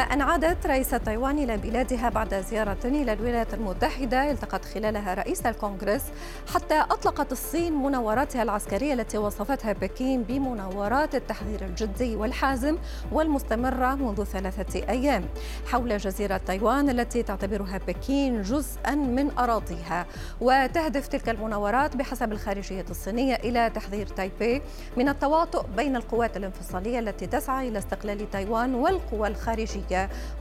أن عادت رئيسة تايوان إلى بلادها بعد زيارة إلى الولايات المتحدة التقت خلالها رئيس الكونغرس حتى أطلقت الصين مناوراتها العسكرية التي وصفتها بكين بمناورات التحذير الجدي والحازم والمستمرة منذ ثلاثة أيام حول جزيرة تايوان التي تعتبرها بكين جزءا من أراضيها. وتهدف تلك المناورات بحسب الخارجية الصينية إلى تحذير تايبي من التواطؤ بين القوات الانفصالية التي تسعى إلى استقلال تايوان والقوى الخارجية.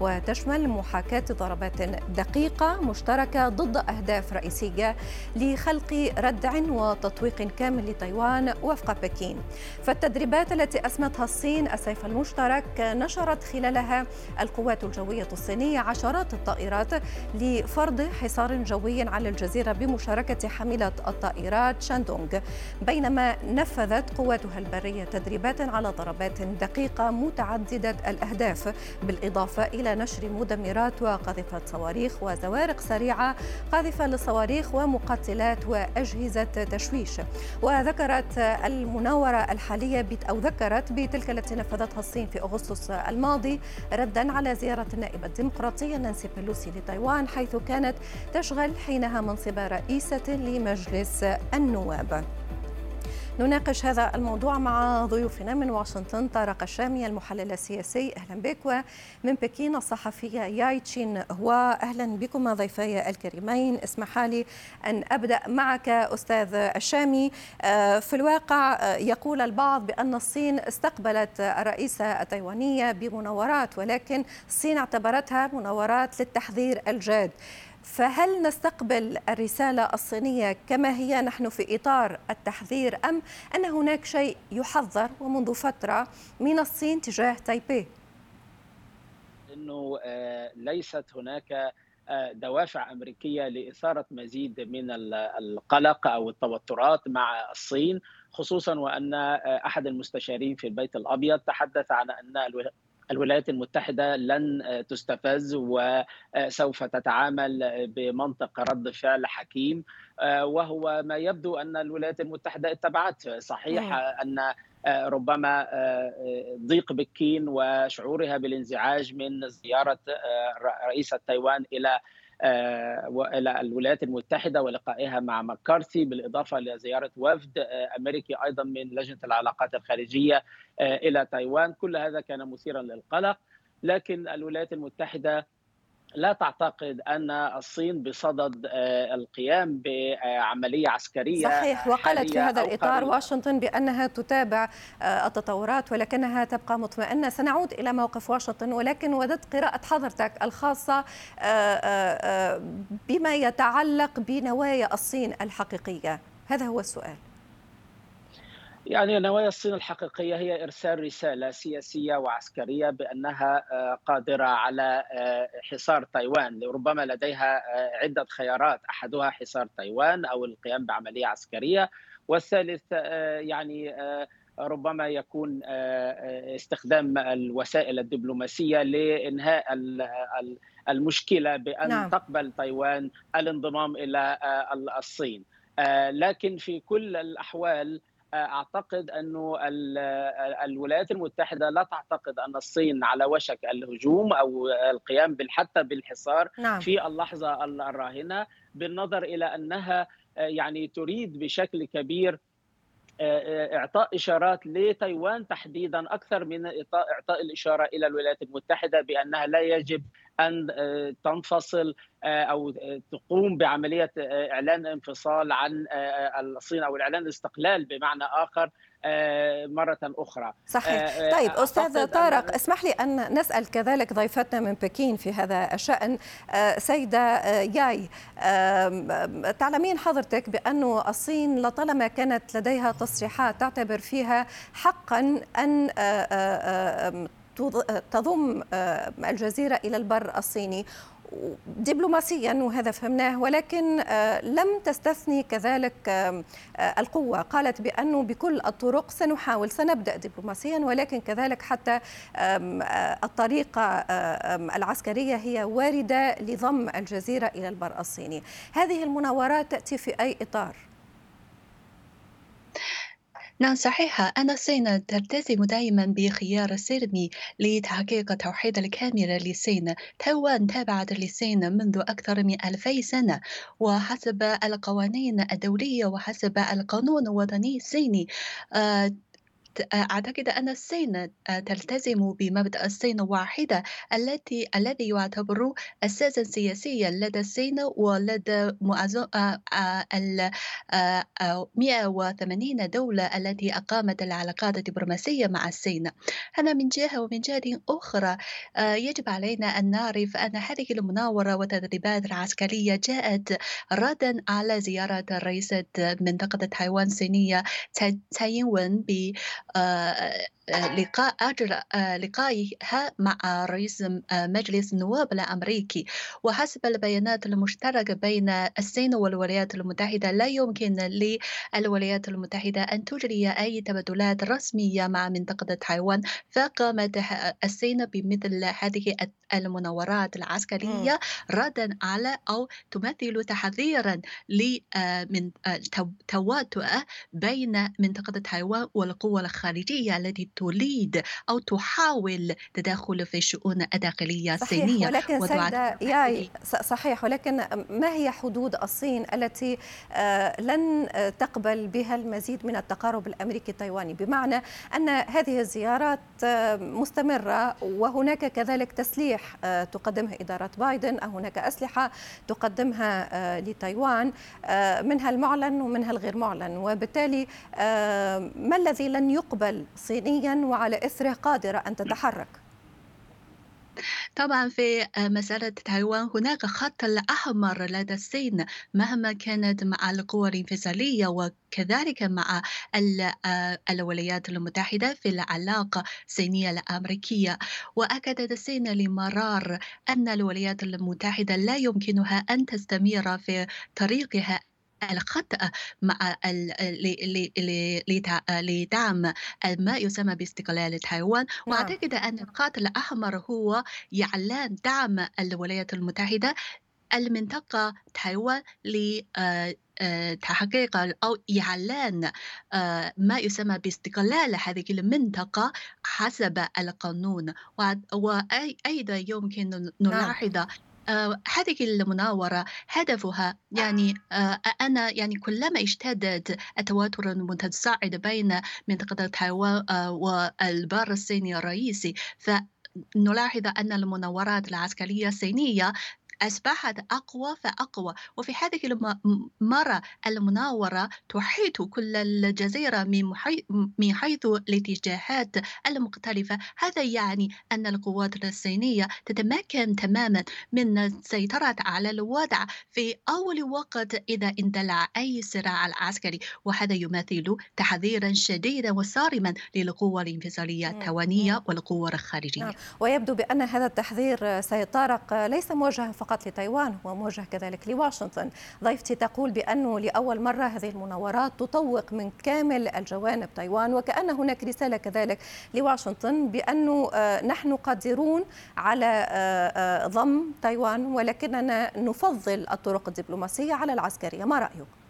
وتشمل محاكاة ضربات دقيقة مشتركة ضد أهداف رئيسية لخلق ردع وتطويق كامل لتايوان وفق بكين. فالتدريبات التي أسمتها الصين السيف المشترك نشرت خلالها القوات الجوية الصينية عشرات الطائرات لفرض حصار جوي على الجزيرة بمشاركة حاملة الطائرات شاندونغ بينما نفذت قواتها البرية تدريبات على ضربات دقيقة متعددة الأهداف بالإضافة بالإضافة إلى نشر مدمرات وقاذفة صواريخ وزوارق سريعة قاذفة للصواريخ ومقاتلات وأجهزة تشويش. وذكرت المناورة الحالية أو ذكرت بتلك التي نفذتها الصين في أغسطس الماضي ردا على زيارة النائبة الديمقراطية نانسي بيلوسي لتايوان حيث كانت تشغل حينها منصب رئيسة لمجلس النواب. نناقش هذا الموضوع مع ضيوفنا من واشنطن طارق الشامي المحلل السياسي. أهلا بك. ومن بكين الصحفيه ياي تشين هو. أهلا بكم ضيفي الكريمين. اسمح لي أن أبدأ معك أستاذ الشامي. آه، في الواقع آه، يقول البعض بأن الصين استقبلت الرئيسه التايوانيه بمناورات ولكن الصين اعتبرتها مناورات للتحذير الجاد. فهل نستقبل الرسالة الصينية كما هي نحن في إطار التحذير أم أن هناك شيء يحذر ومنذ فترة من الصين تجاه تايبي؟ أنه آه، ليست هناك آه، دوافع أمريكية لإثارة مزيد من القلق أو التوترات مع الصين خصوصا وأن آه، أحد المستشارين في البيت الأبيض تحدث عن أن الولايات المتحدة لن تستفز وسوف تتعامل بمنطق رد فعل حكيم. وهو ما يبدو أن الولايات المتحدة اتبعت. صحيح أن ربما ضيق بكين وشعورها بالانزعاج من زيارة رئيسة تايوان إلى إلى الولايات المتحدة ولقائها مع مكارثي بالإضافة لزياره وفد أمريكي أيضا من لجنة العلاقات الخارجية إلى تايوان. كل هذا كان مثيرا للقلق لكن الولايات المتحدة لا تعتقد أن الصين بصدد آه، القيام بعملية عسكرية صحيح وقالت في هذا الإطار واشنطن بأنها تتابع آه، التطورات ولكنها تبقى مطمئنة. سنعود إلى موقف واشنطن ولكن وددت قراءة حضرتك الخاصة آه، بما يتعلق بنوايا الصين الحقيقية. هذا هو السؤال. يعني نوايا الصين الحقيقية هي إرسال رسالة سياسية وعسكرية بأنها آه، قادرة على آه، حصار تايوان. ربما لديها آه، عدة خيارات. أحدها حصار تايوان أو القيام بعملية عسكرية. والثالث يعني ربما يكون استخدام الوسائل الدبلوماسية لإنهاء المشكلة بأن نعم. تقبل تايوان الانضمام إلى الصين. لكن في كل الأحوال أعتقد أنه الولايات المتحدة لا تعتقد أن الصين على وشك الهجوم أو القيام حتى بالحصار نعم. في اللحظة الراهنة بالنظر إلى أنها يعني تريد بشكل كبير إعطاء إشارات لتايوان تحديدا أكثر من إعطاء الإشارة إلى الولايات المتحدة بأنها لا يجب أن آه، تنفصل آه، أو تقوم بعملية آه، إعلان انفصال عن الصين أو الإعلان الاستقلال بمعنى آخر مرة أخرى. صحيح. طيب أستاذ طارق اسمح لي أن نسأل كذلك ضيفتنا من بكين في هذا الشأن سيدة ياي تعلمين حضرتك بأن الصين لطالما كانت لديها تصريحات تعتبر فيها حقا أن تضم آه، الجزيرة إلى البر الصيني. دبلوماسيا وهذا فهمناه ولكن آه، لم تستثني كذلك آه، القوة. قالت بأنه بكل الطرق سنحاول سنبدأ دبلوماسيا ولكن كذلك حتى الطريقة العسكرية هي واردة لضم الجزيرة إلى البر الصيني. هذه المناورات تأتي في أي إطار؟ نعم صحيح أن الصين تلتزم دائما بخيار السلمي لتحقيق التوحيد الكامل للصين تايوان تابعت للصين منذ أكثر من ألفي سنة. وحسب القوانين الدولية وحسب القانون الوطني الصيني آه، أعتقد أن الصين آه، تلتزم بمبدأ الصين واحدة التي الذي يعتبر أساسا سياسيا لدى الصين ولدى معظم آه، آه، ال 180 دولة التي أقامت العلاقات الدبلوماسية مع الصين. هذا من جهة ومن جهة أخرى يجب علينا أن نعرف أن هذه المناورة والتدريبات العسكرية جاءت ردا على زيارة رئيسة منطقة تايوان الصينية تاي ون 呃 لقاء أجرى لقائها مع رئيس مجلس النواب الأمريكي. وحسب البيانات المشتركة بين الصين والولايات المتحدة لا يمكن للولايات المتحدة أن تجري أي تبادلات رسمية مع منطقة تايوان فقامت الصين بمثل هذه المناورات العسكرية ردا على أو تمثل تحذيرا من تواطؤ بين منطقة تايوان والقوى الخارجية التي تريد أو تحاول تدخل في الشؤون الداخلية الصينية ولكن سيدة ياي صحيح ولكن ما هي حدود الصين التي آه، لن تقبل بها المزيد من التقارب الأمريكي التايواني؟ بمعنى أن هذه الزيارات آه، مستمرة وهناك كذلك تسليح آه، تقدمها إدارة بايدن أو هناك أسلحة تقدمها لتايوان منها المعلن ومنها الغير معلن. وبالتالي ما الذي لن يقبل صينيا وعلى إثره قادرة أن تتحرك. طبعا في مسألة تايوان هناك خط الأحمر لدى الصين مهما كانت مع القوى الانفصالية وكذلك مع الولايات المتحدة في العلاقة الصينية الأمريكية. وأكدت الصين لمرار أن الولايات المتحدة لا يمكنها أن تستمر في طريقها الخطأ مع لدعم ما يسمى باستقلال تايوان نعم. وأعتقد أن الخط الأحمر هو إعلان دعم الولايات المتحدة المنطقة تايوان لتحقيق أو إعلان ما يسمى باستقلال هذه المنطقة حسب القانون وأيضا يمكن نعم. نلاحظ آه، هذه المناورة هدفها يعني آه، أنا يعني كلما اشتدت التوتر المتصاعد بين منطقة تايوان آه، والبر الصيني الرئيسي فنلاحظ أن المناورات العسكرية الصينية أصبحت أقوى فأقوى. وفي هذه المرة المناورة تحيط كل الجزيرة من حيث الاتجاهات المختلفة. هذا يعني أن القوات الصينية تتمكن تماما من السيطرة على الوضع في أول وقت إذا اندلع أي صراع عسكري. وهذا يمثل تحذيرا شديدا وصارما للقوى الانفصالية التوانية والقوى الخارجية. نعم. ويبدو بأن هذا التحذير سيد طارق ليس موجها فقط فقط لتايوان وموجه كذلك لواشنطن ضيفتي تقول بأنه لأول مرة هذه المناورات تطوق من كامل الجوانب تايوان وكأن هناك رسالة كذلك لواشنطن بأنه آه، نحن قادرون على آه، آه، ضم تايوان ولكننا نفضل الطرق الدبلوماسية على العسكرية ما رأيك؟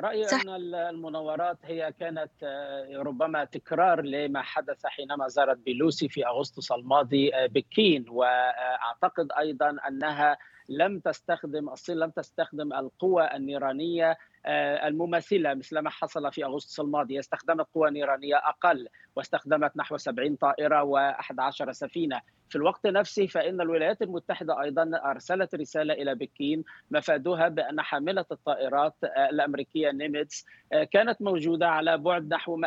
رأيي صح. أن المناورات هي كانت آه، ربما تكرار لما حدث حينما زارت بيلوسي في أغسطس الماضي آه، بكين وأعتقد أيضا أنها لم تستخدم الصين لم تستخدم القوى النيرانية المماثلة مثل ما حصل في أغسطس الماضي. استخدمت قوى نيرانية أقل واستخدمت نحو 70 طائرة و11 سفينة. في الوقت نفسه فإن الولايات المتحدة أيضا أرسلت رسالة إلى بكين مفادها بأن حاملة الطائرات الأمريكية نيميتس كانت موجودة على بعد نحو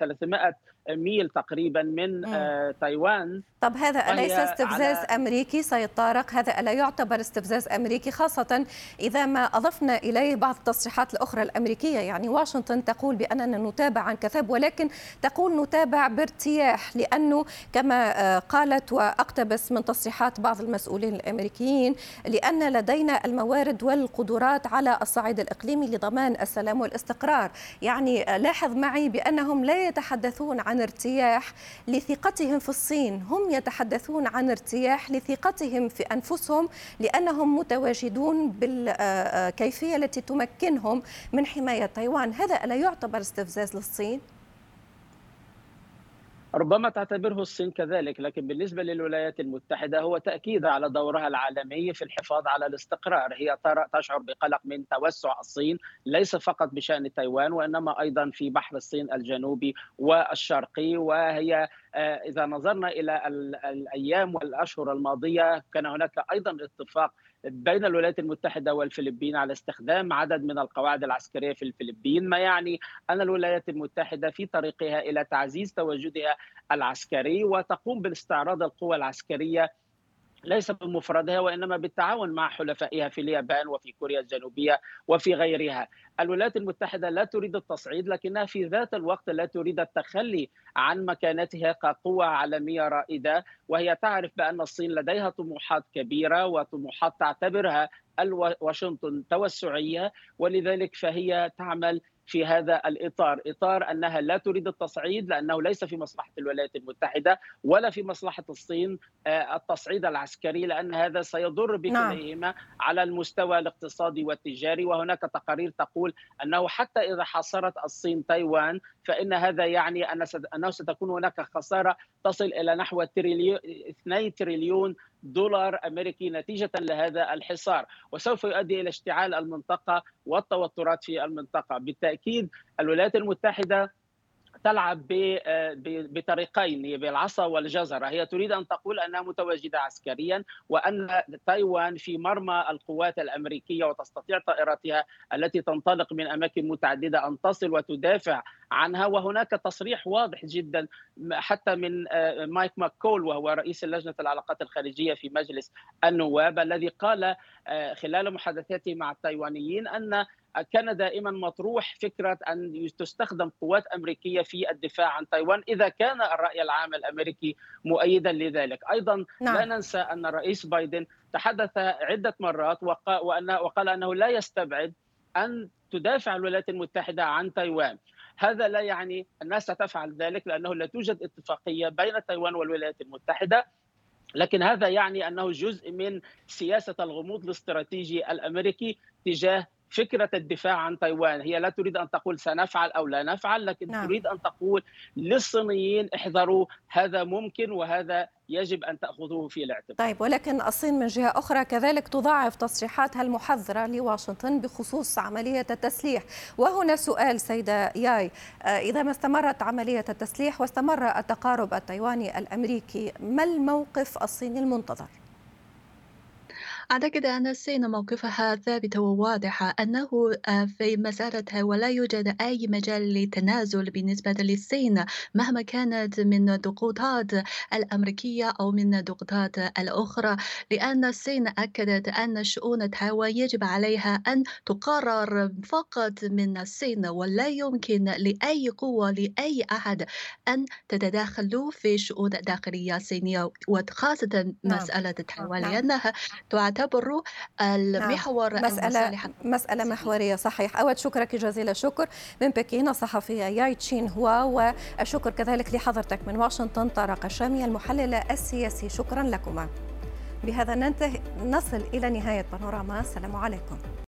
300 ميل تقريبا من مم. تايوان. طب هذا أليس استفزاز على... أمريكي؟ سيد طارق هذا ألا يعتبر استفزاز أمريكي خاصة إذا ما أضفنا إليه بعض التصريحات الأخرى الأمريكية. يعني واشنطن تقول بأننا نتابع عن كثب ولكن تقول نتابع بارتياح لأنه كما قالت وأقتبس من تصريحات بعض المسؤولين الأمريكيين لأن لدينا الموارد والقدرات على الصعيد الإقليمي لضمان السلام والاستقرار، يعني لاحظ معي بأنهم لا يتحدثون عن ارتياح لثقتهم في الصين، هم يتحدثون عن ارتياح لثقتهم في أنفسهم لأنهم متواجدون بالكيفية التي تمكنهم من حماية تايوان. هذا ألا يعتبر استفزاز للصين؟ ربما تعتبره الصين كذلك لكن بالنسبة للولايات المتحدة هو تأكيد على دورها العالمي في الحفاظ على الاستقرار. هي تشعر بقلق من توسع الصين ليس فقط بشأن تايوان وإنما أيضا في بحر الصين الجنوبي والشرقي. وهي آه، إذا نظرنا إلى الأيام والأشهر الماضية كان هناك أيضا اتفاق بين الولايات المتحدة والفلبين على استخدام عدد من القواعد العسكرية في الفلبين ما يعني أن الولايات المتحدة في طريقها إلى تعزيز تواجدها العسكري وتقوم باستعراض القوى العسكرية ليس بمفردها وإنما بالتعاون مع حلفائها في اليابان وفي كوريا الجنوبية وفي غيرها. الولايات المتحدة لا تريد التصعيد لكنها في ذات الوقت لا تريد التخلي عن مكانتها كقوة عالمية رائدة وهي تعرف بأن الصين لديها طموحات كبيرة وطموحات تعتبرها واشنطن توسعية ولذلك فهي تعمل في هذا الإطار، إطار أنها لا تريد التصعيد لأنه ليس في مصلحة الولايات المتحدة ولا في مصلحة الصين آه، التصعيد العسكري لأن هذا سيضر بكليهما نعم. على المستوى الاقتصادي والتجاري وهناك تقارير تقول أنه حتى إذا حاصرت الصين تايوان فإن هذا يعني أنه ستكون هناك خسارة تصل إلى نحو تريليون 2 تريليون دولار أمريكي نتيجة لهذا الحصار وسوف يؤدي إلى اشتعال المنطقة والتوترات في المنطقة. بالتأكيد الولايات المتحدة تلعب بطريقين بالعصا والجزرة. هي تريد أن تقول أنها متواجدة عسكريا وأن تايوان في مرمى القوات الأمريكية وتستطيع طائراتها التي تنطلق من أماكن متعددة أن تصل وتدافع عنها. وهناك تصريح واضح جدا حتى من آه، مايك ماكول وهو رئيس لجنة العلاقات الخارجية في مجلس النواب الذي قال آه، خلال محادثاته مع التايوانيين أن كان دائما مطروح فكرة أن تستخدم قوات أمريكية في الدفاع عن تايوان إذا كان الرأي العام الأمريكي مؤيدا لذلك، أيضا نعم. لا ننسى أن الرئيس بايدن تحدث عدة مرات وقال أنه لا يستبعد أن تدافع الولايات المتحدة عن تايوان. هذا لا يعني الناس ستفعل ذلك لأنه لا توجد اتفاقية بين تايوان والولايات المتحدة لكن هذا يعني أنه جزء من سياسة الغموض الاستراتيجي الأمريكي تجاه فكرة الدفاع عن تايوان هي لا تريد أن تقول سنفعل أو لا نفعل لكن نعم. تريد أن تقول للصينيين احذروا هذا ممكن وهذا يجب أن تأخذوه في الاعتبار. طيب ولكن الصين من جهة أخرى كذلك تضاعف تصريحاتها المحذرة لواشنطن بخصوص عملية التسليح، وهنا سؤال سيدة ياي آه، إذا ما استمرت عملية التسليح واستمر التقارب التايواني الأمريكي ما الموقف الصيني المنتظر؟ أعتقد أن الصين موقفها ثابت وواضح أنه آه، في مسألة ولا يوجد أي مجال للتنازل بالنسبة للصين مهما كانت من الضغوطات الأمريكية أو من الضغوطات الأخرى لأن الصين أكدت أن شؤون تايوان يجب عليها أن تقرر فقط من الصين ولا يمكن لأي قوة لأي أحد أن تتدخل في شؤون داخلية صينية وخاصة نعم. مسألة تايوان نعم. لأنها تعتبر المحور نعم. مسألة مسألة محورية. صحيح. أود شكرك جزيل الشكر من بكين الصحفية ياي تشين هوا والشكر كذلك لحضرتك من واشنطن طارق الشامي المحلل السياسي. شكرا لكما. بهذا ننتهي نصل إلى نهاية بانوراما. السلام عليكم.